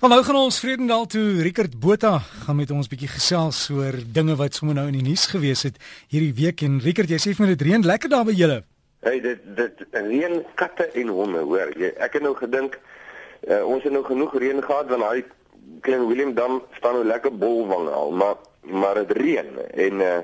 Van nou gaan ons Vredendal toe. Rickert Botha gaan met ons bietjie gesels oor dinge wat sommer nou in die nuus gewees het hierdie week. En Rickert jy sê vir my dit reën lekker daar by julle. Hey dit dit reën katte en honde hoor. Jy ek het nou gedink uh, ons het nou genoeg reën gehad want hy klein Willem dan staan nou lekker bolwang al maar maar dit reën. En uh,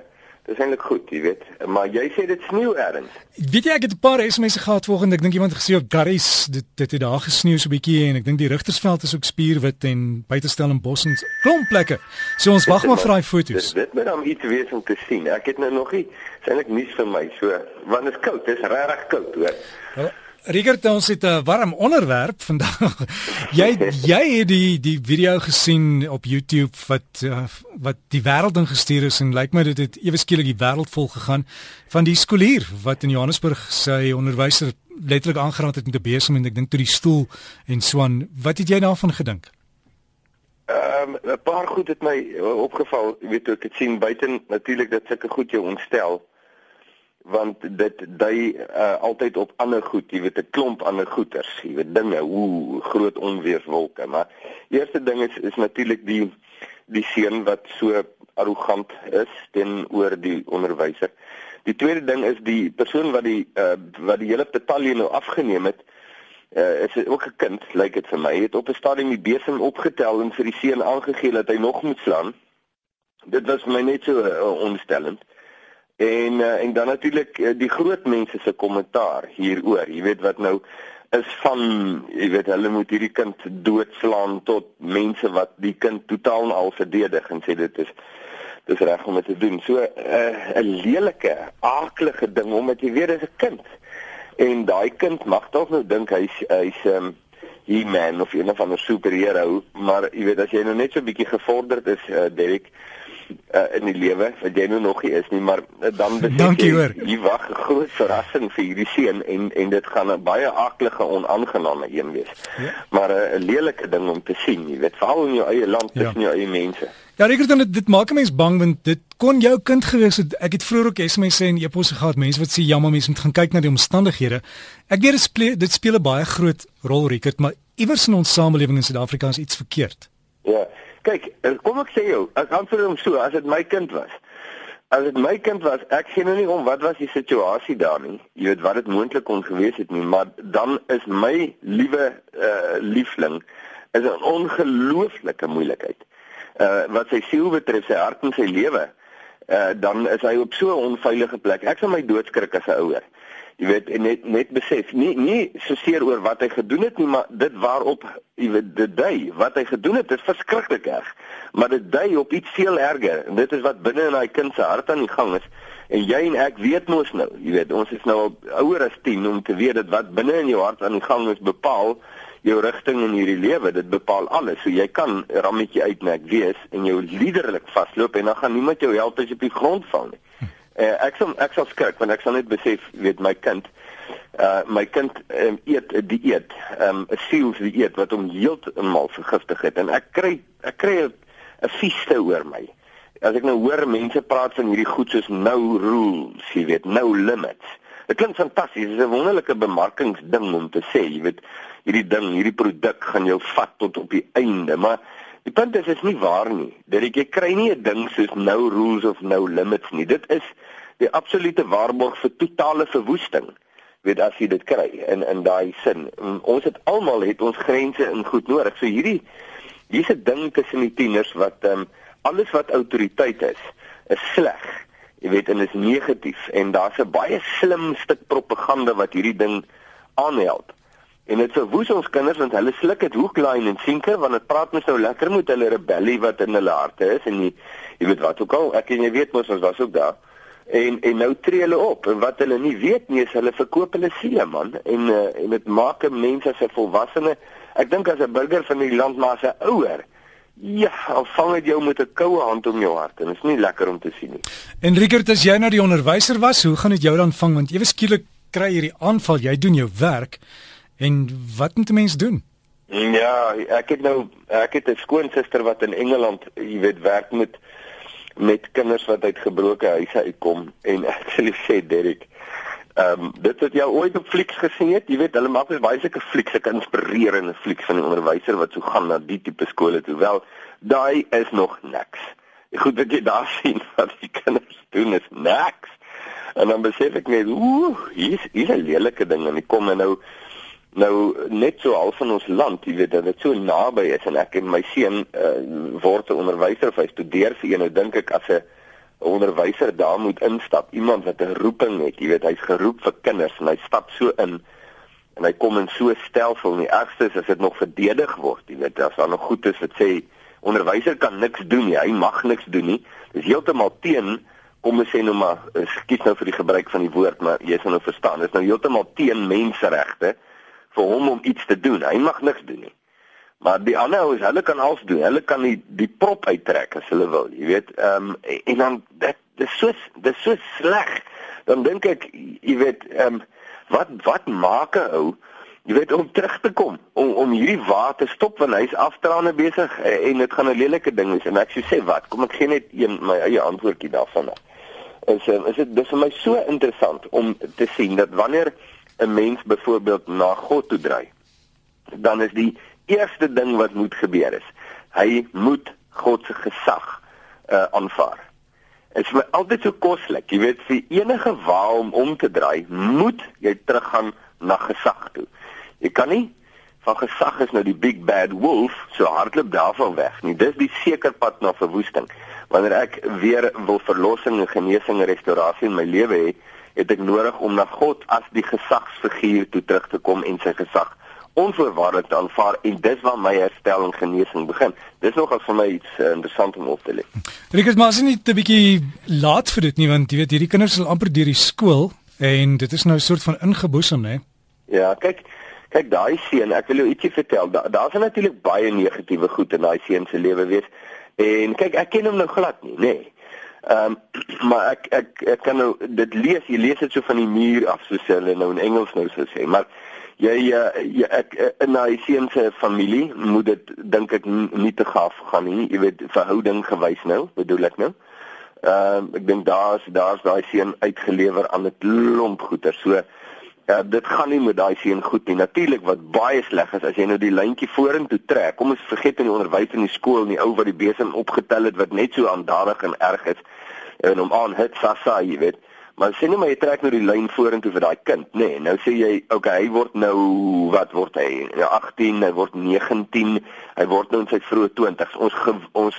Dis eintlik goed, jy weet, maar jy sê dit sneeu ergens. Weet jy ek het 'n paar SMS'e gehad vanoggend. Ek dink iemand het gesê op Garris dit dit het daar gesneeu so 'n bietjie en ek dink die Rigtersveld is ook spierwit en buitestel en bossens klomp plekke. So ons wag maar vir daai foto's. Dit moet dan iets wees om te sien. Ek het nou nog nie, is eintlik nuus vir my. So, want dit is koud, dit is regtig koud, hoor. Well, Rigert ons het 'n warm onderwerp vandag. jy jy het die die video gesien op YouTube wat uh, wat die wêreld ingestuur is en lyk my dit het ewe skielik die wêreld vol gegaan van die skoolier wat in Johannesburg sy onderwyser letterlik aangeraak het met 'n besem en ek dink toe die stoel en swan. Wat het jy daarvan gedink? Ehm um, 'n paar goed het my opgeval, weet ek het sien buiten natuurlik dat sulke goed jou ontstel want dit dui uh, altyd op ander goed, jy weet 'n klomp ander goeters, jy weet dinge, hoe groot onweerswolke, maar eerste ding is is natuurlik die die seun wat so arrogant is teenoor die onderwyser. Die tweede ding is die persoon wat die uh, wat die hele betalje nou afgeneem het, uh, is ook 'n kind, lyk dit vir my, het op 'n stadium die besem opgetel en vir die seun aangegee dat hy nog moet slaan. Dit was my net so uh, onstellend. En uh, en dan natuurlik uh, die groot mense se kommentaar hieroor. Jy weet wat nou is van jy weet hulle moet hierdie kind doodslaan tot mense wat die kind totaal al verdedig en sê dit is dis reg om dit te doen. So eh, 'n uh, lelike, aaklige ding omdat jy weet dis 'n kind. En daai kind mag dalk nou dink hy's hy's um he-man of een van 'n superheld, maar jy weet as jy nou net so 'n bietjie gevorderd is, uh, Derek, uh, in die lewe wat jy nou nog nie is nie maar uh, dan besef jy jy wag 'n groot verrassing vir hierdie seun en en dit gaan 'n baie aaklige onaangename een wees. Ja. Maar uh, 'n uh, lelike ding om te sien, jy weet, veral in jou eie land ja. tussen jou eie mense. Ja, dink dit, dit maak 'n mens bang want dit kon jou kind gewees het. Ek het vroeër ook SMS sê en eposse gehad mense wat sê jammer mense moet gaan kyk na die omstandighede. Ek weet dit speel dit speel 'n baie groot rol Rickert, maar iewers in ons samelewing in Suid-Afrika is iets verkeerd. Ja. Kyk, eh, kom ek sê jou, ek antwoord hom so, as dit my kind was. As dit my kind was, ek sien nou nie om wat was die situasie daar nie. Jy weet wat dit moontlik kon gewees het nie, maar dan is my liewe uh liefling is 'n ongelooflike moeilikheid. Uh wat sy siel betref, sy hart en sy lewe, uh dan is hy op so 'n onveilige plek. Ek sal my doodskrik as 'n ouer jy weet net net besef nie nie so seer oor wat hy gedoen het nie maar dit waarop jy weet dit dui. Wat hy gedoen het is verskriklik erg maar dit dui op iets veel erger. En dit is wat binne in daai kind se hart aan die gang is. En jy en ek weet mos nou jy weet ons is nou ouer as 10 om te weet dat wat binne in jou hart aan die gang is bepaal jou rigting in hierdie lewe. Dit bepaal alles. So jy kan rammetjie uitnek wees en jou liderlik vasloop en dan gaan niemand jou help as jy op die grond val nie Uh, ek sal ek sal skrik want ek sal net besef weet my kind uh my kind um, eet 'n dieet, um, 'n siels dieet wat hom heeltemal vergiftig het en ek kry ek kry 'n vieste oor my. As ek nou hoor mense praat van hierdie goed soos no rules, jy weet, no limits. Dit klink fantasties, dit is 'n wonderlike bemarkingsding om te sê, jy weet, hierdie ding, hierdie produk gaan jou vat tot op die einde, maar Die punt is is nie waar nie. Dat jy kry nie 'n ding soos no rules of no limits nie. Dit is die absolute waarborg vir totale verwoesting. Weet as jy dit kry in in daai sin. Ons het almal het ons grense in goed nodig. So hierdie hier's 'n ding tussen die tieners wat ehm um, alles wat autoriteit is, is sleg. Jy weet en is negatief en daar's 'n baie slim stuk propaganda wat hierdie ding aanhelp. En dit verwoes ons kinders want hulle sluk dit hoeklyn en sinker want dit praat mens nou lekker met hulle rebellie wat in hulle harte is en jy, jy weet wat ook al ek en jy weet mos ons was ook daar. En en nou tree hulle op en wat hulle nie weet nie is hulle verkoop hulle siele man en uh, en dit maak 'n mens as 'n volwassene. Ek dink as 'n burger van die land maar as 'n ouer Ja, vang dit jou met 'n koue hand om jou hart en dit is nie lekker om te sien nie. En Rickert, as jy nou die onderwyser was, hoe gaan dit jou dan vang want ewe skielik kry hierdie aanval, jy doen jou werk. En wat moet 'n mens doen? Ja, ek het nou ek het 'n skoonsister wat in Engeland, jy weet, werk met met kinders wat uit gebroke huise uitkom en ek sê Derek, Ehm um, dit het jy ooit op flieks gesien het? Jy weet, hulle maak baie sulke flieks, sulke inspirerende flieks van die onderwyser wat so gaan na die tipe skole toe. Wel, daai is nog niks. Goed dat jy daar sien wat die kinders doen is niks. En dan besef ek net, ooh, hier's hier's 'n lelike ding en ek kom en nou nou net so al van ons land, jy weet, dat dit so naby is en ek en my seun uh, word 'n onderwyser, hy studeer vir een, nou dink ek as 'n onderwyser daar moet instap, iemand wat 'n roeping het, jy weet, hy's geroep vir kinders en hy stap so in en hy kom in so stelsel en die ergste is as dit nog verdedig word, jy weet, as daar nog goed is wat sê onderwyser kan niks doen nie, hy mag niks doen nie. Dis heeltemal teen kom ons sê nou maar, skiet nou vir die gebruik van die woord, maar jy sal nou verstaan, dis nou heeltemal teen menseregte vir hom om iets te doen. Hy mag niks doen nie. Maar die ander ouens, hulle kan alles doen. Hulle kan die die prop uittrek as hulle wil. Jy weet, ehm um, en dan dit dis so dis so sleg. Dan dink ek, jy weet, ehm um, wat wat maak 'n ou jy weet om terug te kom om om hierdie water stop want hy's aftrane besig en dit gaan 'n lelike ding wees en ek sê sê wat kom ek gee net een my eie antwoordjie daarvan is ehm, is dit dis vir my so interessant om te sien dat wanneer 'n mens byvoorbeeld na God toe draai dan is die eerste ding wat moet gebeur is hy moet God se gesag uh, aanvaar. Dit is my altyd so koslik, jy weet vir enige waar om om te draai, moet jy teruggaan na gesag toe. Jy kan nie van gesag is nou die big bad wolf so hardloop daarvan weg nie. Dis die seker pad na verwoesting. Wanneer ek weer wil verlossing en genesing en restaurasie in my lewe hê, het ek nodig om na God as die gesagsfiguur toe terug te kom en sy gesag onvoorwaardelik te aanvaar en dis waar my herstel en genesing begin. Dis nogal vir my iets uh, interessant om op te lê. Rikus maar is nie te bietjie laat vir dit nie want jy weet hierdie kinders sal amper deur die skool en dit is nou 'n soort van ingeboesem hè. Ja, kyk kyk daai seun, ek wil jou ietsie vertel. Daar's da natuurlik baie negatiewe goed in daai seun se lewe wees. En kyk, ek ken hom nou glad nie, nê. Nee. Ehm um, maar ek ek ek kan nou dit lees, jy lees dit so van die muur af soos hulle nou in Engels nou sou sê, maar jy uh, jy ek uh, in daai seun se familie moet dit dink ek nie te gaaf gaan nie jy weet verhouding gewys nou bedoel ek nou ehm uh, ek dink daar's daar's daai seun uitgelewer aan 'n klomp goeder so Ja, dit gaan nie met daai seun goed nie. Natuurlik wat baie sleg is as jy nou die lyntjie vorentoe trek. Kom ons vergeet in die onderwys in die skool die ou wat die besem opgetel het wat net so aandadig en erg is en hom aan hit sassa, jy weet. Maar sê net maar jy trek nou die lyn vorentoe vir daai kind, nê. Nee, nou sê jy, okay, hy word nou wat word hy? Ja 18, hy word 19, hy word nou in sy vroeë 20s. Ons ons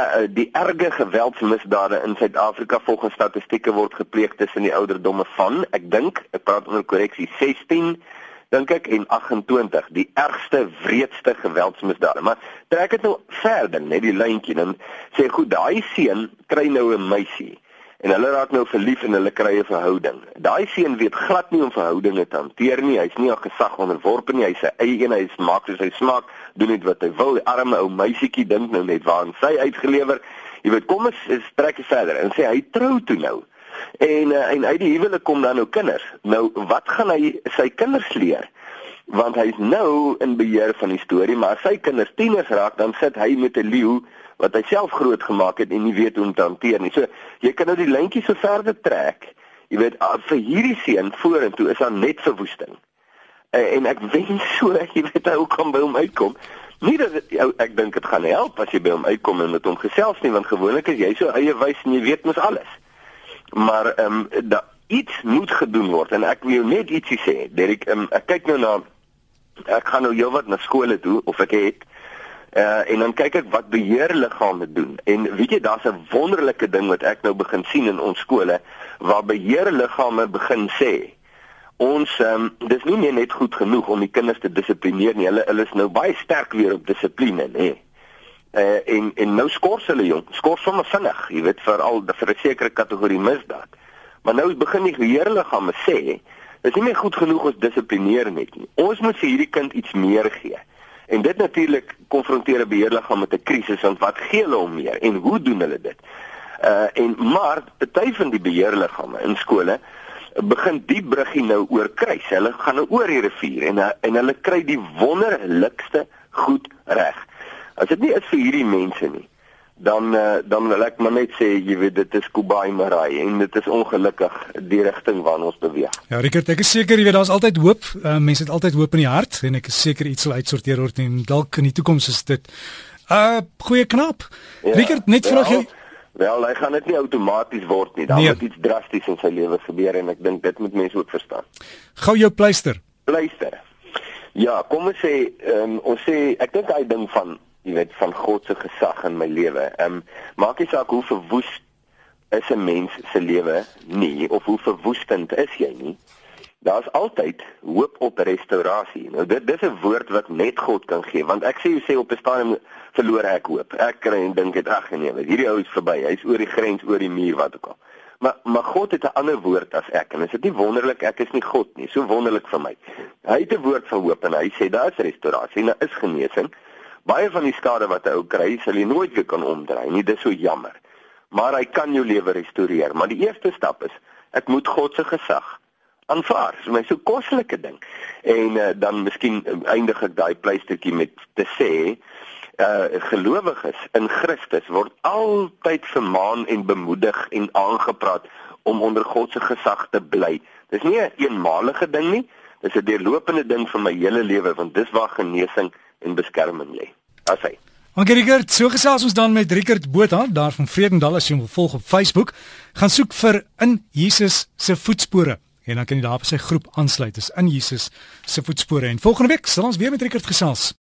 uh, die erge geweldsmisdade in Suid-Afrika volgens statistieke word gepleeg tussen die ouderdomme van, ek dink, ek praat onder korreksie 16 dink ek en 28 die ergste wreedste geweldsmisdade maar trek dit nou verder net die lyntjie dan sê goed daai seun kry nou 'n meisie en hulle raak nou verlief en hulle kry 'n verhouding. Daai seun weet glad nie om verhoudinge te hanteer nie. Hy's nie aan gesag onderworpe nie. Hy's sy eie een, hy smaak soos hy smaak, doen net wat hy wil. Die arme ou meisietjie dink nou net waar sy uitgelewer. Jy weet, kom ons trek verder en sê hy trou toe nou. En uh, en uit die huwelik kom dan nou kinders. Nou wat gaan hy sy kinders leer? Want hy's nou in beheer van die storie, maar as sy kinders tieners raak, dan sit hy met 'n leeu wat hy self groot gemaak het en nie weet hoe om te hanteer nie. So jy kan nou die lyntjie so verder trek. Jy weet ah, vir hierdie seun vorentoe is daar net verwoesting. En, en ek wens so jy weet hy kan by hom uitkom. Nie dat het, ek dink dit gaan help as jy by hom uitkom en met hom gesels nie want gewoonlik is jy so eie wys en jy weet mos alles. Maar ehm um, da iets moet gedoen word en ek wil net ietsie sê. Derek, um, ek kyk nou na ek gaan nou heelwat na skole toe of ek het Uh, en dan kyk ek wat beheerliggame doen. En weet jy, daar's 'n wonderlike ding wat ek nou begin sien in ons skole waar beheerliggame begin sê ons um, dis nie meer net goed genoeg om die kinders te dissiplineer nie. Hulle hulle is nou baie sterk weer op dissipline, nê. Uh, en en nou skors hulle jong, skors sommer vinnig, jy weet, veral vir 'n sekere kategorie misdaad. Maar nou begin die beheerliggame sê, dis nie meer goed genoeg ons dissiplineer net nie. Ons moet vir hierdie kind iets meer gee. En dit natuurlik konfronteer 'n beheerliggaam met 'n krisis want wat gee hulle om meer en hoe doen hulle dit? Uh en maar party van die beheerliggame in skole begin die bruggie nou oor kruis. Hulle gaan nou oor die rivier en en hulle kry die wonderlikste goed reg. As dit nie is vir hierdie mense nie, dan uh, dan wil ek maar net sê jy weet dit is Kubai Marai en dit is ongelukkig die rigting waarna ons beweeg. Ja, Rickert, ek is seker jy weet daar's altyd hoop. Uh, mense het altyd hoop in die hart en ek is seker iets sal uitsorteer word en dalk in die toekoms is dit 'n uh, goeie knap. Ja, Rickert, net vra jy Wel, hy gaan dit nie outomaties word nie. Daar nee. moet iets drasties in sy lewe gebeur en ek dink dit moet mense ook verstaan. Gou jou pleister. Pleister. Ja, kom ons sê, um, ons sê ek dink hy ding van jy weet van God se gesag in my lewe. Ehm um, maak nie saak hoe verwoes is 'n mens se lewe nie of hoe verwoestend is jy nie. Daar's altyd hoop op restaurasie. Nou dit dis 'n woord wat net God kan gee want ek sê jy sê op 'n stadium verloor ek hoop. Ek kry en dink dit ag nee, hierdie ou is verby. Hy's oor die grens, oor die muur wat ook al. Maar maar God het 'n ander woord as ek en is dit nie wonderlik ek is nie God nie. So wonderlik vir my. Hy het 'n woord van hoop en hy sê daar is restaurasie, daar is genesing baie van die skade wat 'n ou kry, sal jy nooit weer kan omdraai nie. Dis so jammer. Maar hy kan jou lewe restoreer. Maar die eerste stap is ek moet God se gesag aanvaar. Dis my so kostelike ding. En uh, dan miskien eindig ek daai pleistertjie met te sê uh gelowiges in Christus word altyd vermaan en bemoedig en aangepraat om onder God se gesag te bly. Dis nie 'n een eenmalige ding nie. Dis 'n deurlopende ding vir my hele lewe want dis waar genesing en beskerming lê. As hy. Dankie Rickert. So gesels ons dan met Rickert Botha daar van Vredendal as jy hom volg op Facebook. Gaan soek vir in Jesus se voetspore en dan kan jy daar by sy groep aansluit. Dis in Jesus se voetspore en volgende week sal ons weer met Rickert gesels.